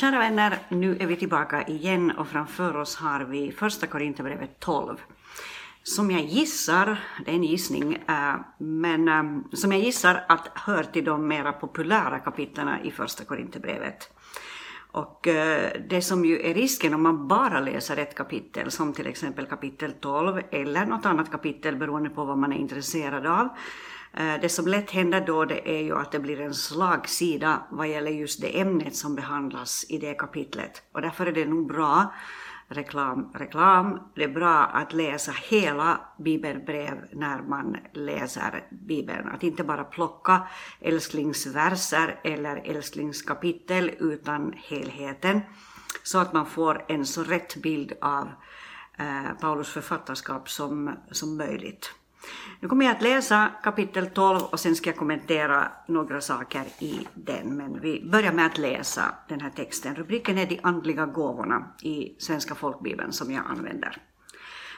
Kära vänner, nu är vi tillbaka igen och framför oss har vi första Korinthierbrevet 12. Som jag gissar, det är en gissning, eh, men eh, som jag gissar att hör till de mera populära kapitlen i första Korinthierbrevet. Och eh, det som ju är risken om man bara läser ett kapitel, som till exempel kapitel 12 eller något annat kapitel beroende på vad man är intresserad av, Eh, det som lätt händer då det är ju att det blir en slagsida vad gäller just det ämnet som behandlas i det kapitlet. Och därför är det nog bra, reklam, reklam, det är bra att läsa hela bibelbrev när man läser bibeln. Att inte bara plocka älsklingsverser eller älsklingskapitel utan helheten. Så att man får en så rätt bild av eh, Paulus författarskap som, som möjligt. Nu kommer jag att läsa kapitel 12 och sen ska jag kommentera några saker i den. Men vi börjar med att läsa den här texten. Rubriken är De andliga gåvorna i Svenska folkbibeln som jag använder.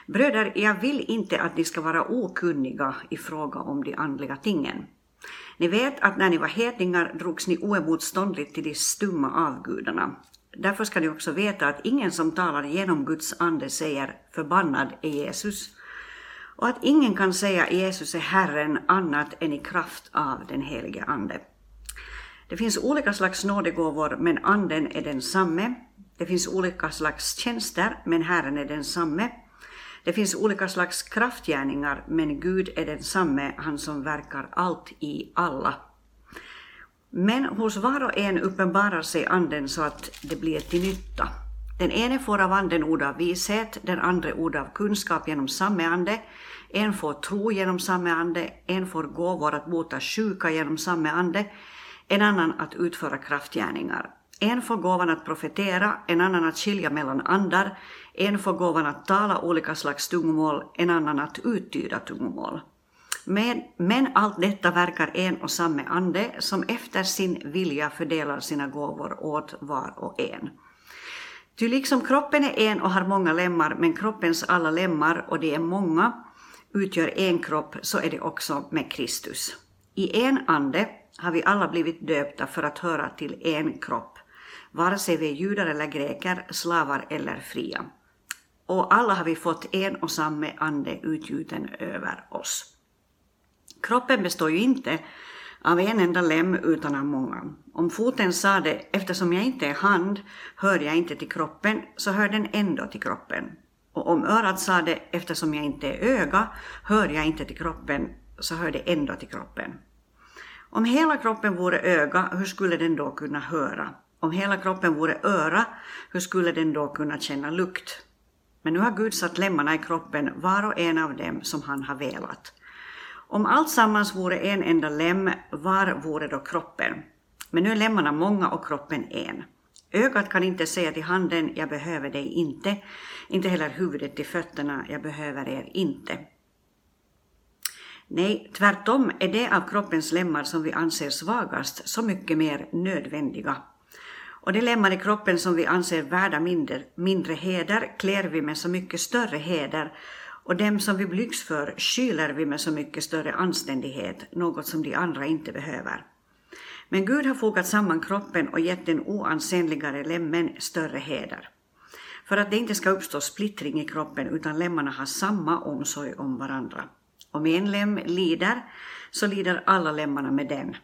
Bröder, jag vill inte att ni ska vara okunniga i fråga om de andliga tingen. Ni vet att när ni var hedningar drogs ni oemotståndligt till de stumma avgudarna. Därför ska ni också veta att ingen som talar genom Guds ande säger förbannad är Jesus och att ingen kan säga Jesus är Herren annat än i kraft av den helige Ande. Det finns olika slags nådegåvor, men Anden är densamme. Det finns olika slags tjänster, men Herren är densamme. Det finns olika slags kraftgärningar, men Gud är densamme, han som verkar allt i alla. Men hos var och en uppenbarar sig Anden så att det blir till nytta. Den ene får av Anden ord av vishet, den andra ord av kunskap genom samme Ande, en får tro genom samme ande, en får gåvor att bota sjuka genom samme ande, en annan att utföra kraftgärningar. En får gåvan att profetera, en annan att skilja mellan andar, en får gåvan att tala olika slags tungomål, en annan att uttyda tungomål. Men, men allt detta verkar en och samme ande som efter sin vilja fördelar sina gåvor åt var och en. Ty liksom kroppen är en och har många lemmar, men kroppens alla lemmar, och det är många, utgör en kropp så är det också med Kristus. I en ande har vi alla blivit döpta för att höra till en kropp, vare sig vi är judar eller greker, slavar eller fria. Och alla har vi fått en och samma ande utgjuten över oss. Kroppen består ju inte av en enda lem utan av många. Om foten sade eftersom jag inte är hand hör jag inte till kroppen, så hör den ändå till kroppen. Och om örat sa det, eftersom jag inte är öga, hör jag inte till kroppen, så hör det ändå till kroppen. Om hela kroppen vore öga, hur skulle den då kunna höra? Om hela kroppen vore öra, hur skulle den då kunna känna lukt? Men nu har Gud satt lemmarna i kroppen, var och en av dem som han har velat. Om alltsammans vore en enda lem, var vore då kroppen? Men nu är lemmarna många och kroppen en. Ögat kan inte säga till handen, jag behöver dig inte, inte heller huvudet till fötterna, jag behöver er inte. Nej, tvärtom är det av kroppens lemmar som vi anser svagast så mycket mer nödvändiga. Och de lemmar i kroppen som vi anser värda mindre, mindre heder klär vi med så mycket större heder och dem som vi blygs för skyler vi med så mycket större anständighet, något som de andra inte behöver. Men Gud har fogat samman kroppen och gett den oansenligare lemmen större heder. För att det inte ska uppstå splittring i kroppen utan lemmarna har samma omsorg om varandra. Om en lem lider, så lider alla lemmarna med den.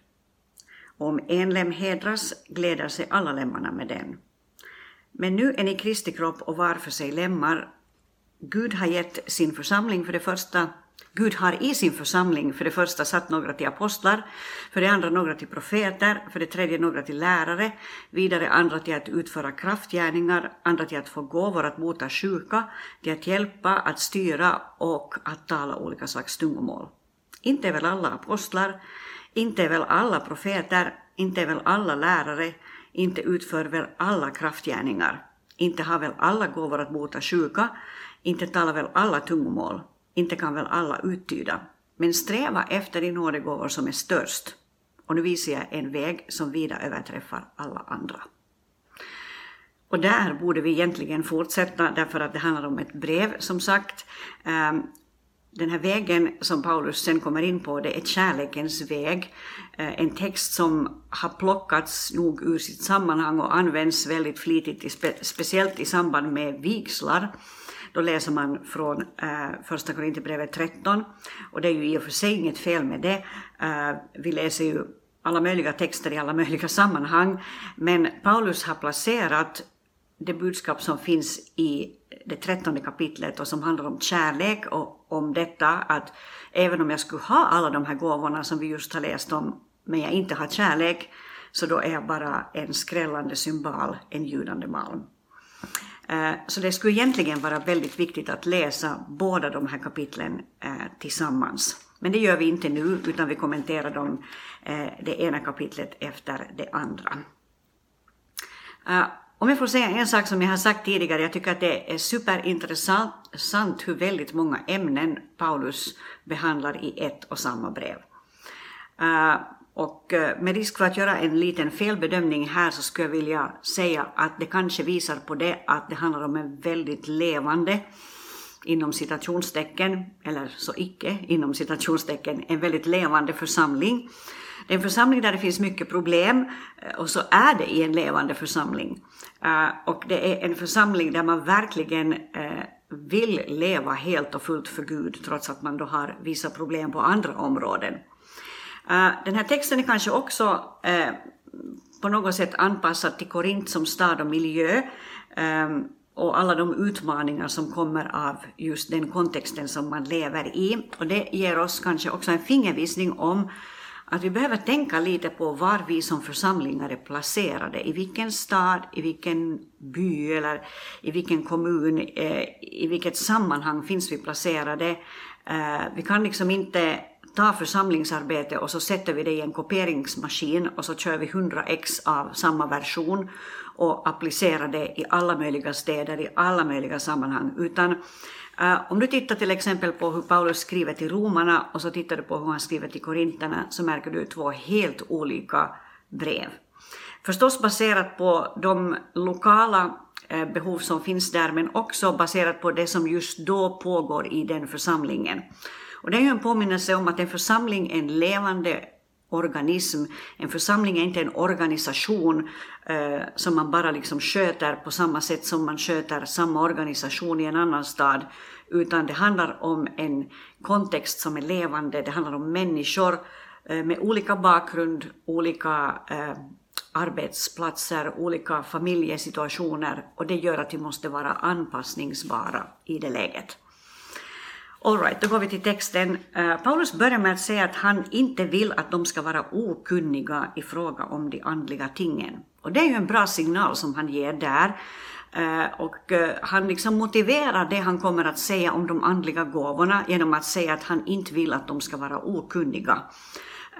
Om en lem hedras, gläder sig alla lemmarna med den. Men nu är ni Kristi kropp och var för sig lemmar. Gud har gett sin församling för det första Gud har i sin församling för det första satt några till apostlar, för det andra några till profeter, för det tredje några till lärare, vidare andra till att utföra kraftgärningar, andra till att få gåvor att bota sjuka, till att hjälpa, att styra och att tala olika slags tungomål. Inte är väl alla apostlar, inte är väl alla profeter, inte är väl alla lärare, inte utför väl alla kraftgärningar, inte har väl alla gåvor att bota sjuka, inte talar väl alla tungomål. Inte kan väl alla uttyda, men sträva efter de nådegåvor som är störst. Och nu visar jag en väg som vida överträffar alla andra. Och där borde vi egentligen fortsätta därför att det handlar om ett brev som sagt. Ehm, den här vägen som Paulus sen kommer in på, det är kärlekens väg. Ehm, en text som har plockats nog ur sitt sammanhang och används väldigt flitigt, speciellt i samband med vigslar. Då läser man från eh, första Korinthierbrevet 13 och det är ju i och för sig inget fel med det. Eh, vi läser ju alla möjliga texter i alla möjliga sammanhang, men Paulus har placerat det budskap som finns i det trettonde kapitlet och som handlar om kärlek och om detta att även om jag skulle ha alla de här gåvorna som vi just har läst om, men jag inte har kärlek, så då är jag bara en skrällande symbol, en ljudande malm. Eh, så det skulle egentligen vara väldigt viktigt att läsa båda de här kapitlen eh, tillsammans. Men det gör vi inte nu, utan vi kommenterar dem, eh, det ena kapitlet efter det andra. Om jag får säga en sak som jag har sagt tidigare, jag tycker att det är superintressant hur väldigt många ämnen Paulus behandlar i ett och samma brev. Och eh, med risk för att göra en liten felbedömning här så skulle jag vilja säga att det kanske visar på det att det handlar om en väldigt levande, inom citationstecken, eller så icke inom citationstecken, en väldigt levande församling. Det är en församling där det finns mycket problem eh, och så är det i en levande församling. Eh, och det är en församling där man verkligen vill leva helt och fullt för Gud trots att man då har vissa problem på andra områden. Eh, den här texten är kanske också eh, på något sätt anpassad till Korint som stad och miljö eh, och alla de utmaningar som kommer av just den kontexten som man lever i. Och det ger oss kanske också en fingervisning om att vi behöver tänka lite på var vi som församlingar är placerade. I vilken stad, i vilken by eller i vilken kommun, i vilket sammanhang finns vi placerade. Vi kan liksom inte ta församlingsarbete och så sätter vi det i en kopieringsmaskin och så kör vi 100 ex av samma version och applicerar det i alla möjliga städer, i alla möjliga sammanhang. Utan Uh, om du tittar till exempel på hur Paulus skriver till romarna och så tittar du på hur han skriver till korinterna så märker du två helt olika brev. Förstås baserat på de lokala eh, behov som finns där men också baserat på det som just då pågår i den församlingen. Och det är ju en påminnelse om att en församling är en levande organism. En församling är inte en organisation eh, som man bara liksom sköter på samma sätt som man sköter samma organisation i en annan stad, utan det handlar om en kontext som är levande, det handlar om människor eh, med olika bakgrund, olika eh, arbetsplatser, olika familjesituationer och det gör att vi måste vara anpassningsbara i det läget. Alright, då går vi till texten. Uh, Paulus börjar med att säga att han inte vill att de ska vara okunniga i fråga om de andliga tingen. Och det är ju en bra signal som han ger där. Eh, och eh, han liksom motiverar det han kommer att säga om de andliga gåvorna genom att säga att han inte vill att de ska vara okunniga.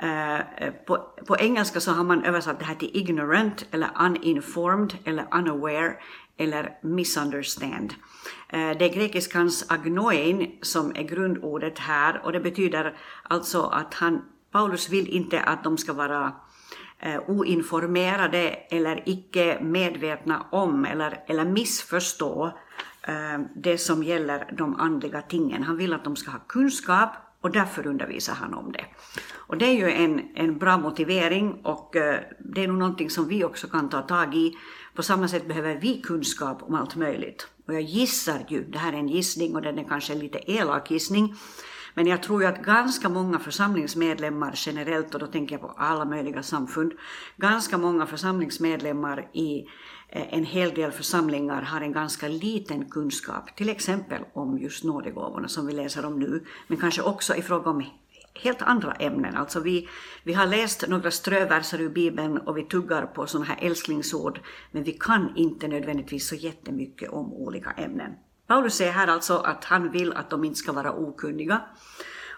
Eh, eh, på, på, engelska så har man översatt det här till ignorant eller uninformed eller unaware eller misunderstand. Eh, det är grekiskans agnoin som är grundordet här och det betyder alltså att han, Paulus vill inte att de ska vara eh, oinformerade eller icke medvetna om eller, eller missförstå eh, det som gäller de andliga tingen. Han vill att de ska ha kunskap och därför undervisar han om det. Och det är ju en, en bra motivering och eh, det är nog någonting som vi också kan ta tag i. På samma sätt behöver vi kunskap om allt möjligt. Och jag gissar ju, det här är en gissning och den är kanske en lite elak gissning, men jag tror ju att ganska många församlingsmedlemmar generellt, och då tänker jag på alla möjliga samfund, ganska många församlingsmedlemmar i Eh, en hel del församlingar har en ganska liten kunskap, till exempel om just nådegåvorna som vi läser om nu, men kanske också i fråga om helt andra ämnen. Alltså vi, vi har läst några ströverser ur Bibeln och vi tuggar på sådana här älsklingsord, men vi kan inte nödvändigtvis så jättemycket om olika ämnen. Paulus säger här alltså att han vill att de inte ska vara okunniga.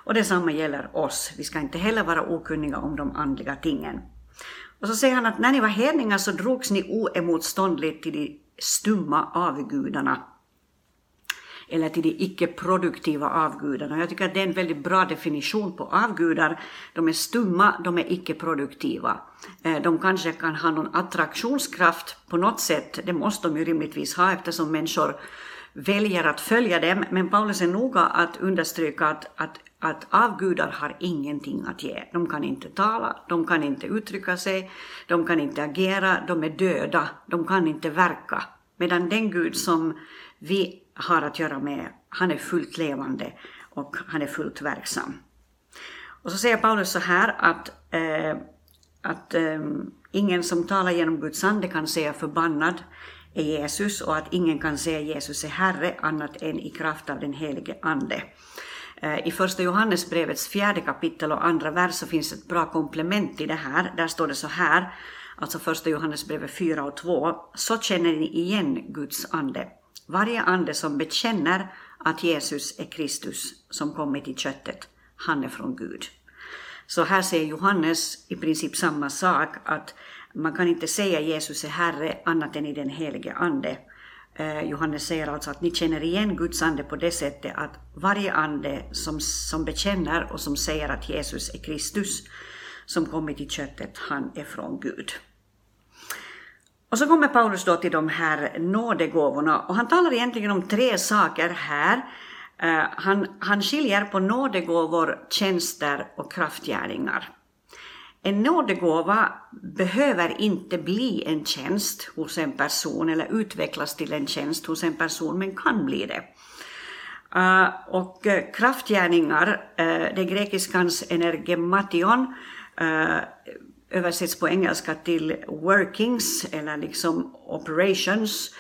Och detsamma gäller oss. Vi ska inte heller vara okunniga om de andliga tingen. Och så säger han att när ni var hedningar så drogs ni oemotståndligt till de stumma avgudarna eller till de icke-produktiva avgudarna. Jag tycker att det är en väldigt bra definition på avgudar. De är stumma, de är icke-produktiva. Eh, de kanske kan ha någon attraktionskraft på något sätt, det måste de ju rimligtvis ha eftersom människor väljer att följa dem, men Paulus är noga att understryka att, att, att avgudar har ingenting att ge. De kan inte tala, de kan inte uttrycka sig, de kan inte agera, de är döda, de kan inte verka. Medan den Gud som vi har att göra med, han är fullt levande och han är fullt verksam. Och så säger Paulus så här att, eh, att eh, ingen som talar genom Guds ande kan säga förbannad är Jesus och att ingen kan säga Jesus är Herre annat än i kraft av den helige Ande. Eh, I första Johannesbrevets fjärde kapitel och andra vers så finns ett bra komplement till det här. Där står det så här, alltså första Johannesbrevet 4 och 2. Så känner ni igen Guds ande. Varje ande som bekänner att Jesus är Kristus som kommit i köttet, han är från Gud. Så här säger Johannes i princip samma sak, att man kan inte säga Jesus är Herre annat än i den helige Ande. Eh, Johannes säger alltså att ni känner igen Guds ande på det sättet att varje ande som, som bekänner och som säger att Jesus är Kristus som kommit i köttet, han är från Gud. Och så kommer Paulus då till de här nådegåvorna och han talar egentligen om tre saker här. Uh, han, han skiljer på nådegåvor, tjänster och kraftgärningar. En nådegåva behöver inte bli en tjänst hos en person eller utvecklas till en tjänst hos en person, men kan bli det. Uh, och uh, kraftgärningar, uh, det grekiskans energemation, översätts på engelska till workings eller liksom operations,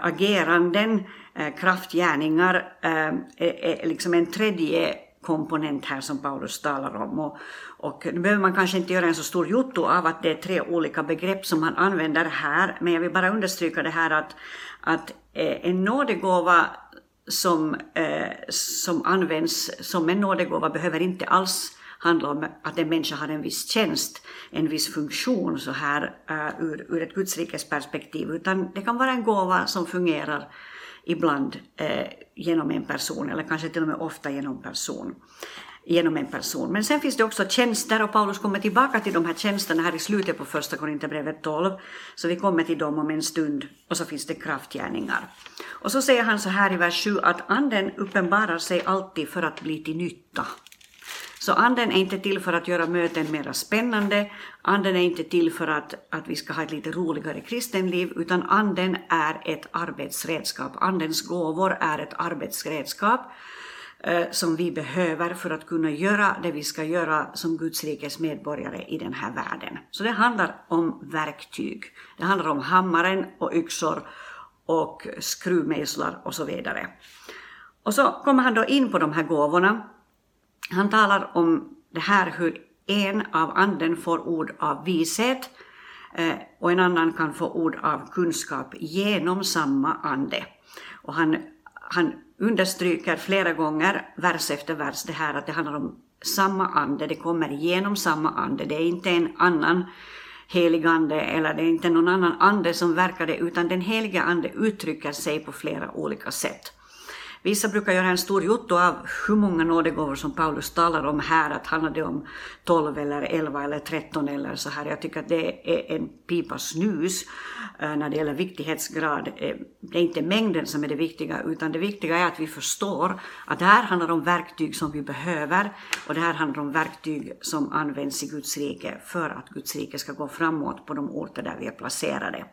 ageranden, Eh, kraftgärningar, eh, är, är liksom en tredje komponent här som Paulus talar om. Och, och nu behöver man kanske inte göra en så stor jotto av att det är tre olika begrepp som han använder här, men jag vill bara understryka det här att, att eh, en nådegåva som, eh, som används som en nådegåva behöver inte alls handla om att en människa har en viss tjänst, en viss funktion så här eh, ur, ur ett Guds perspektiv, utan det kan vara en gåva som fungerar ibland eh, genom en person, eller kanske till och med ofta genom person genom en person. Men sen finns det också tjänster och Paulus kommer tillbaka till de här tjänsterna här i slutet på första Korinthierbrevet 12. Så vi kommer till dem om en stund och så finns det kraftgärningar. Och så säger han så här i vers 7 att anden uppenbarar sig alltid för att bli till nytta. Så anden är inte till för att göra möten mera spännande, anden är inte till för att, att vi ska ha ett lite roligare kristenliv, utan anden är ett arbetsredskap. Andens gåvor är ett arbetsredskap eh, som vi behöver för att kunna göra det vi ska göra som Guds rikes medborgare i den här världen. Så det handlar om verktyg. Det handlar om hammaren och yxor och skruvmejslar och så vidare. Och så kommer han då in på de här gåvorna han talar om det här hur en av anden får ord av vishet eh, och en annan kan få ord av kunskap genom samma ande. Och han, han understryker flera gånger, vers efter vers, det här att det handlar om samma ande, det kommer genom samma ande, det är inte en annan helig ande eller det är inte någon annan ande som verkar det, utan den heliga ande uttrycker sig på flera olika sätt. Vissa brukar göra en stor jotto av hur många nådegåvor som Paulus talar om här, att handlar det om 12 eller 11 eller 13 eller så här. Jag tycker att det är en pipa snus eh, när det gäller viktighetsgrad. Eh, det är inte mängden som är det viktiga, utan det viktiga är att vi förstår att det här handlar om verktyg som vi behöver och det här handlar om verktyg som används i Guds rike för att Guds rike ska gå framåt på de orter där vi är placerade.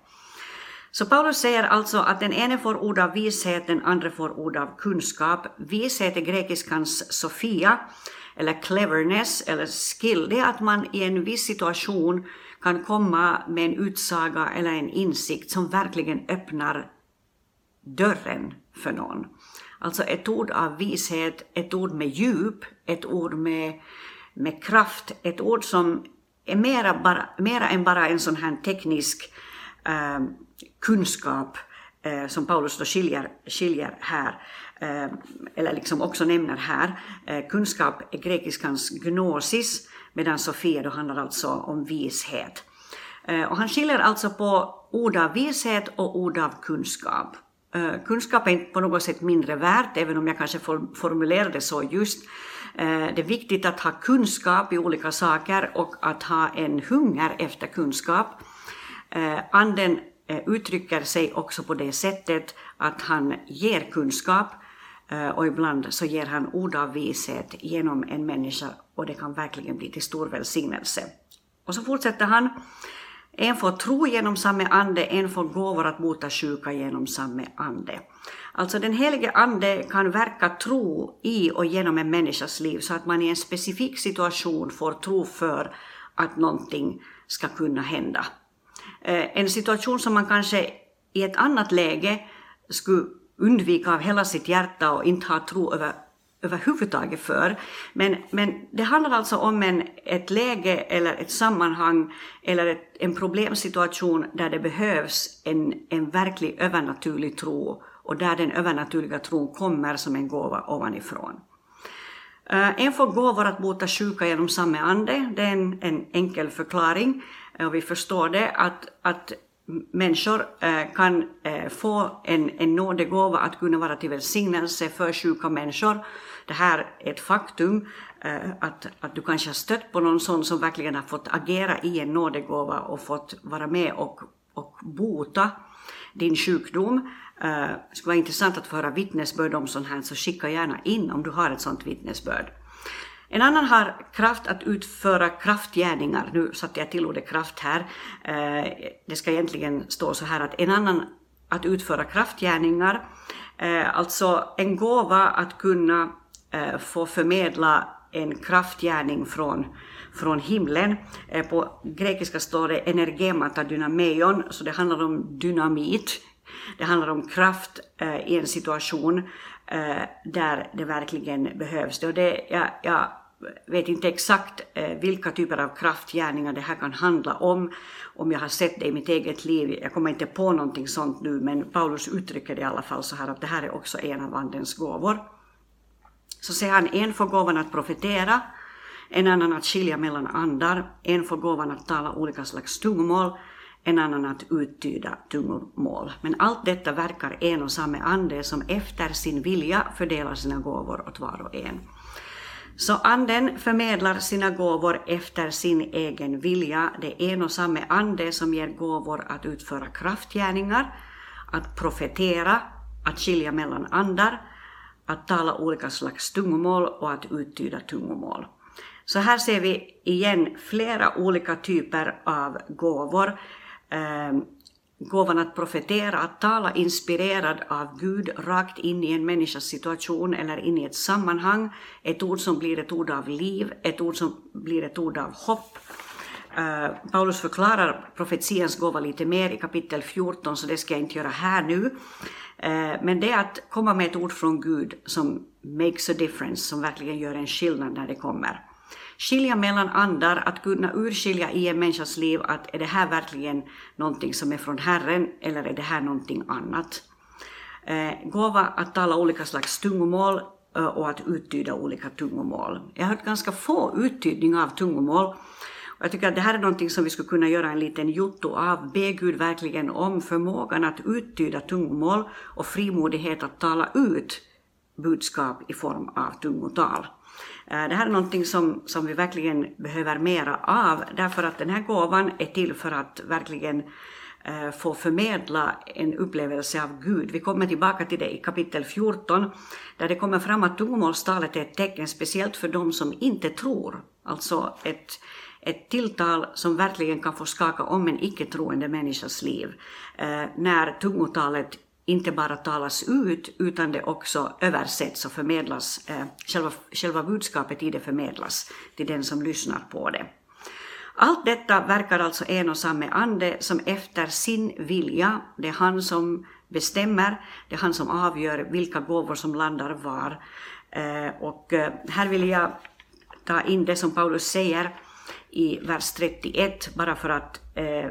Så Paulus säger alltså att den ene får ord av vishet, den andra får ord av kunskap. Vishet är grekiskans sofia, eller cleverness, eller skill. Det är att man i en viss situation kan komma med en utsaga eller en insikt som verkligen öppnar dörren för någon. Alltså ett ord av vishet, ett ord med djup, ett ord med, med kraft, ett ord som är mera, bara, mera än bara en sån här teknisk Ehm, kunskap eh, som Paulus då skiljer, skiljer här, eh, eller liksom också nämner här. Eh, kunskap är grekiskans gnosis, medan Sofia då handlar alltså om vishet. Eh, och han skiljer alltså på ord av vishet och ord av kunskap. Eh, kunskap är inte på något sätt mindre värt, även om jag kanske formulerar det så just. Det är viktigt att ha kunskap i olika saker och att ha en hunger efter kunskap. Eh, anden eh, uttrycker sig också på det sättet att han ger kunskap eh, och ibland så ger han ord av vishet genom en människa och det kan verkligen bli till stor välsignelse. Och så fortsätter han. En får tro genom samme ande, en får gåvor att bota sjuka genom samme ande. Alltså den helige ande kan verka tro i och genom en människas liv så att man i en specifik situation får tro för att någonting ska kunna hända. Eh, en situation som man kanske i ett annat läge skulle undvika av hela sitt hjärta och inte ha tro över, överhuvudtaget för. Men, men det handlar alltså om en, ett läge eller ett sammanhang eller ett, en problemsituation där det behövs en, en verklig övernaturlig tro och där den övernaturliga tron kommer som en gåva ovanifrån. Eh, en får gåvor att bota sjuka genom samma ande, det är en, en enkel förklaring Eh, och vi förstår det att, att människor eh, kan eh, få en, en nådegåva att kunna vara till välsignelse för sjuka människor. Det här är ett faktum, att, att du kanske har stött på någon sån som verkligen har fått agera i en nådegåva och fått vara med och, och bota din sjukdom. Det skulle vara intressant att få höra vittnesbörd om sånt här, så skicka gärna in om du har ett sånt vittnesbörd. En annan har kraft att utföra kraftgärningar. Nu satte jag till ordet kraft här. Eh, det ska egentligen stå så här att en annan att utföra kraftgärningar, eh, alltså en gåva att kunna eh, få förmedla en kraftgärning från, från himlen. På grekiska står det energemata dynameion, så det handlar om dynamit det handlar om kraft i en situation där det verkligen behövs. Och det, jag, jag vet inte exakt eh, vilka typer av kraftgärningar det här kan handla om, om jag har sett det i mitt eget liv. Jag kommer inte på någonting sånt nu, men Paulus uttrycker det i alla fall så här att det här är också en av Andens gåvor. Så säger han, en får gåvan att profetera, en annan att skilja mellan andar, en får gåvan att tala olika slags tungomål, en annan att uttyda tungomål. Men allt detta verkar en och samma ande som efter sin vilja fördelar sina gåvor åt var och en. Så anden förmedlar sina gåvor efter sin egen vilja. Det är en och samma ande som ger gåvor att utföra kraftgärningar, att profetera, att skilja mellan andar, att tala olika slags tungomål och att uttyda tungomål. Så här ser vi igen flera olika typer av gåvor ehm, gåvan att profetera, att tala inspirerad av Gud rakt in i en människas situation eller in i ett sammanhang. Ett ord som blir ett ord av liv, ett ord som blir ett ord av hopp. Uh, Paulus förklarar profetians gåva lite mer i kapitel 14, så det ska jag inte göra här nu. Uh, men det är att komma med ett ord från Gud som makes a difference, som verkligen gör en skillnad när det kommer skilja mellan andar, att kunna urskilja i en människas liv att är det här verkligen någonting som är från Herren eller är det här någonting annat. Eh, gåva att tala olika slags tungomål eh, och att uttyda olika tungomål. Jag har hört ganska få uttydningar av tungomål och jag tycker att det här är någonting som vi skulle kunna göra en liten jotto av. Be Gud verkligen om förmågan att uttyda tungomål och frimodighet att tala ut budskap i form av tungotal. Eh, det här är någonting som, som vi verkligen behöver mera av, därför att den här gåvan är till för att verkligen eh, få förmedla en upplevelse av Gud. Vi kommer tillbaka till det i kapitel 14, där det kommer fram att tungomålstalet är ett tecken speciellt för de som inte tror. Alltså ett, ett tilltal som verkligen kan få skaka om en icke-troende människas liv. Eh, när tungotalet inte bara talas ut utan det också översätts och förmedlas, eh, själva, själva budskapet i det förmedlas till den som lyssnar på det. Allt detta verkar alltså en och samma ande som efter sin vilja, det är han som bestämmer, det är han som avgör vilka gåvor som landar var. Eh, och eh, här vill jag ta in det som Paulus säger i vers 31, bara för att eh,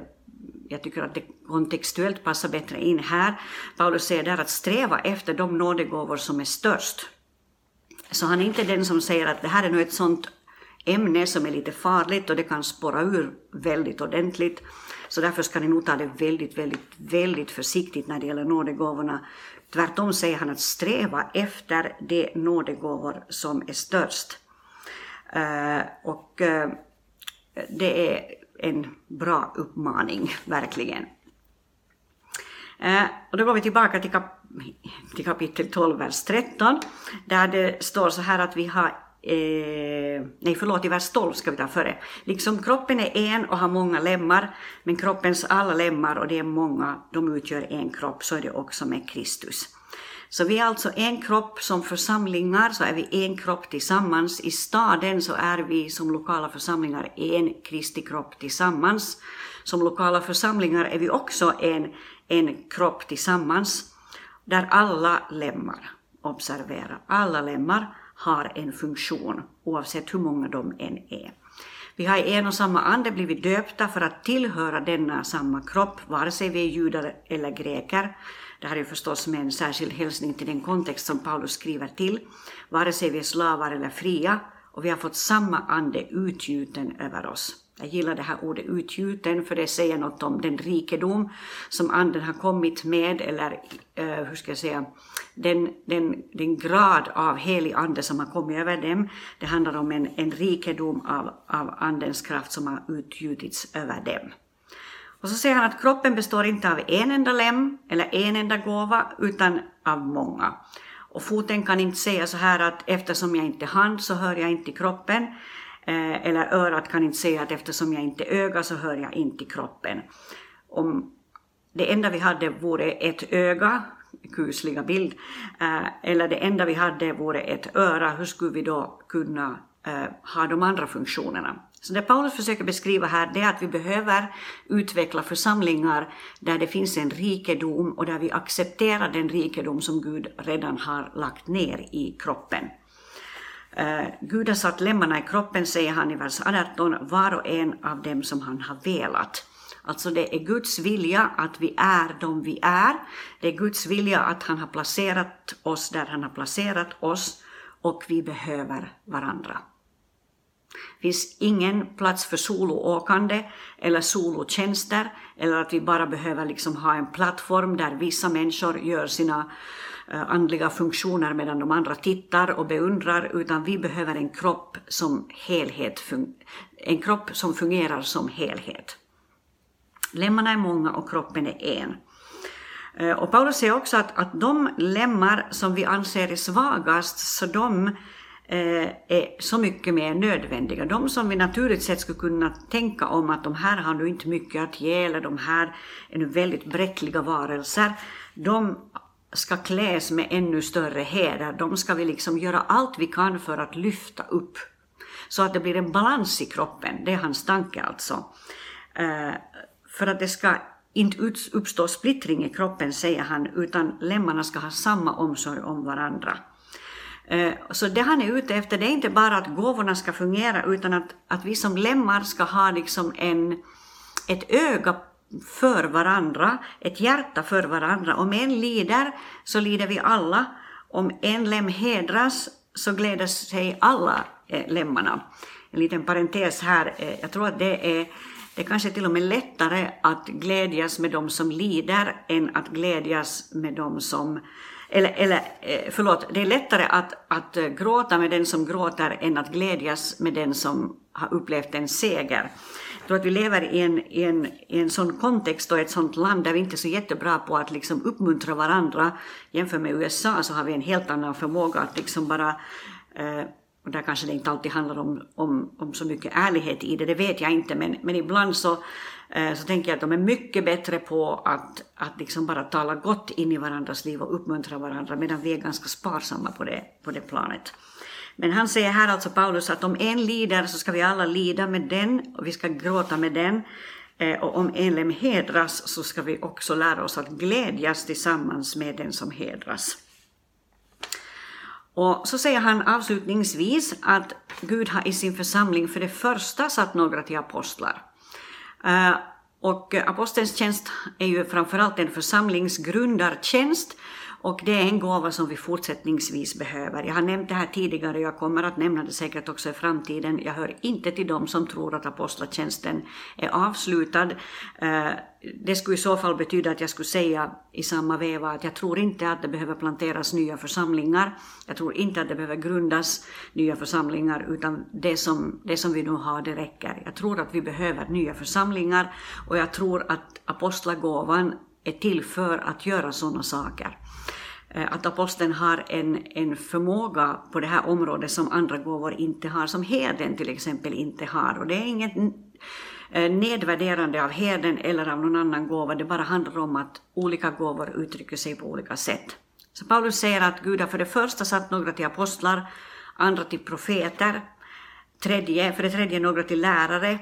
jag tycker att det kontextuellt passar bättre in här. Paulus säger där att sträva efter de nådegåvor som är störst. Så han är inte den som säger att det här är nu ett sånt ämne som är lite farligt och det kan spåra ur väldigt ordentligt. Så därför ska ni nog ta det väldigt, väldigt, väldigt försiktigt när det gäller nådegåvorna. Tvärtom säger han att sträva efter de nådegåvor som är störst. Uh, och uh, det är en bra uppmaning, verkligen. Eh, och då går vi tillbaka till, kap till kapitel 12, vers 13, där det står så här att vi har Eh, nej förlåt, i vers 12 ska vi ta före. Liksom kroppen är en och har många lemmar, men kroppens alla lemmar, och det är många, de utgör en kropp, så är det också med Kristus. Så vi är alltså en kropp som församlingar, så är vi en kropp tillsammans. I staden så är vi som lokala församlingar en Kristi kropp tillsammans. Som lokala församlingar är vi också en, en kropp tillsammans, där alla lemmar, observera, alla lemmar har en funktion, oavsett hur många de än är. Vi har i en och samma ande blivit döpta för att tillhöra denna samma kropp, vare sig vi är judar eller greker. Det här är förstås med en särskild hälsning till den kontext som Paulus skriver till. Vare sig vi är slavar eller fria, och vi har fått samma ande utgjuten över oss. Jag gillar det här ordet utgjuten för det säger något om den rikedom som anden har kommit med eller uh, hur ska jag säga, den, den, den grad av helig ande som har kommit över dem. Det handlar om en, en rikedom av, av andens kraft som har utgjutits över dem. Och så säger han att kroppen består inte av en enda lem eller en enda gåva utan av många. Och foten kan inte säga så här att eftersom jag inte är hand så hör jag inte kroppen. Eh, eller örat kan inte säga att eftersom jag inte är öga så hör jag inte kroppen. Om det enda vi hade vore ett öga, kusliga bild, eh, eller det enda vi hade vore ett öra, hur skulle vi då kunna eh, ha de andra funktionerna? Så det Paulus försöker beskriva här det är att vi behöver utveckla församlingar där det finns en rikedom och där vi accepterar den rikedom som Gud redan har lagt ner i kroppen. Eh, uh, Gud har satt lemmarna i kroppen, säger han i vers 18, var och en av dem som han har velat. Alltså det är Guds vilja att vi är de vi är. Det är Guds vilja att han har placerat oss där han har placerat oss och vi behöver varandra. Det finns ingen plats för soloåkande eller solotjänster eller att vi bara behöver liksom ha en plattform där vissa människor gör sina Eh, andliga funktioner medan de andra tittar och beundrar, utan vi behöver en kropp som helhet, en kropp som fungerar som helhet. Lemmarna är många och kroppen är en. Eh, och Paulus säger också att, att de lemmar som vi anser är svagast, så de eh, är så mycket mer nödvändiga. De som vi naturligt sett skulle kunna tänka om att de här har nu inte mycket att ge, eller de här är nu väldigt bräckliga varelser, de ska kläs med ännu större heder. De ska vi liksom göra allt vi kan för att lyfta upp. Så att det blir en balans i kroppen, det är hans tanke alltså. Eh, för att det ska inte uppstå splittring i kroppen, säger han, utan lemmarna ska ha samma omsorg om varandra. Eh, så det han är ute efter, det är inte bara att gåvorna ska fungera, utan att, att vi som lemmar ska ha liksom en, ett öga för varandra, ett hjärta för varandra. Om en lider så lider vi alla. Om en lem hedras så gläder sig alla eh, lemmarna. En liten parentes här, eh, jag tror att det är det kanske till och med lättare att glädjas med de som lider än att glädjas med de som eller, eller eh, förlåt, det är lättare att, att gråta med den som gråter än att glädjas med den som har upplevt en seger tror att vi lever i en, i, en, i en sån kontext och ett sånt land där vi inte är så jättebra på att liksom uppmuntra varandra. Jämfört med USA så har vi en helt annan förmåga att liksom bara eh, och där kanske det inte alltid handlar om, om, om så mycket ärlighet i det, det vet jag inte, men, men ibland så, eh, så tänker jag att de är mycket bättre på att, att liksom bara tala gott in i varandras liv och uppmuntra varandra, medan vi är ganska sparsamma på det, på det planet. Men han säger här alltså Paulus att om en lider så ska vi alla lida med den och vi ska gråta med den. Eh, och om en lem hedras så ska vi också lära oss att glädjas tillsammans med den som hedras. Och så säger han avslutningsvis att Gud har i sin församling för det första satt några till apostlar. Eh, och apostelns tjänst är ju framförallt en församlingsgrundartjänst och det är en gåva som vi fortsättningsvis behöver. Jag har nämnt det här tidigare och jag kommer att nämna det säkert också i framtiden. Jag hör inte till dem som tror att apostlatjänsten är avslutad. Eh, det skulle i så fall betyda att jag skulle säga i samma veva att jag tror inte att det behöver planteras nya församlingar. Jag tror inte att det behöver grundas nya församlingar utan det som, det som vi nu har det räcker. Jag tror att vi behöver nya församlingar och jag tror att apostlagåvan är till för att göra sådana saker. Eh, att aposteln har en, en förmåga på det här området som andra gåvor inte har, som heden till exempel inte har. Och det är inget eh, nedvärderande av heden eller av någon annan gåva, det bara handlar om att olika gåvor uttrycker sig på olika sätt. Så Paulus säger att Gud har för det första satt några till apostlar, andra till profeter, tredje, för det tredje några till lärare,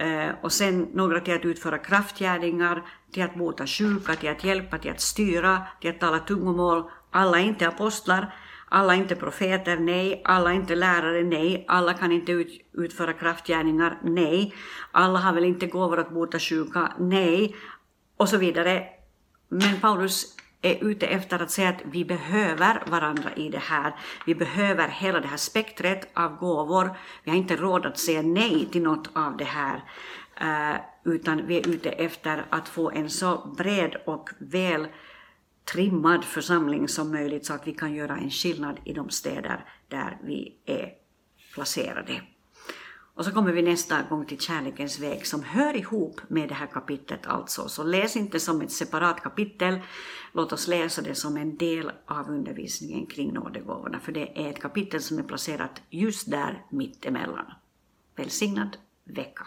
Eh, och sen några till att utföra kraftgärningar, till att bota sjuka, till att hjälpa, till att styra, till att tala tungomål. Alla är inte apostlar, alla är inte profeter, nej. Alla är inte lärare, nej. Alla kan inte ut, utföra kraftgärningar, nej. Alla har väl inte gåvor att bota sjuka, nej. Och så vidare. Men Paulus är ute efter att säga att vi behöver varandra i det här. Vi behöver hela det här spektret av gåvor. Vi har inte råd att säga nej till något av det här. Eh, utan vi är ute efter att få en så bred och väl trimmad församling som möjligt så att vi kan göra en skillnad i de städer där vi är placerade. Och så kommer vi nästa gång till kärlekens väg som hör ihop med det här kapitlet alltså. Så läs inte som ett separat kapitel, låt oss läsa det som en del av undervisningen kring nådegåvorna, för det är ett kapitel som är placerat just där mittemellan. Välsignad vecka!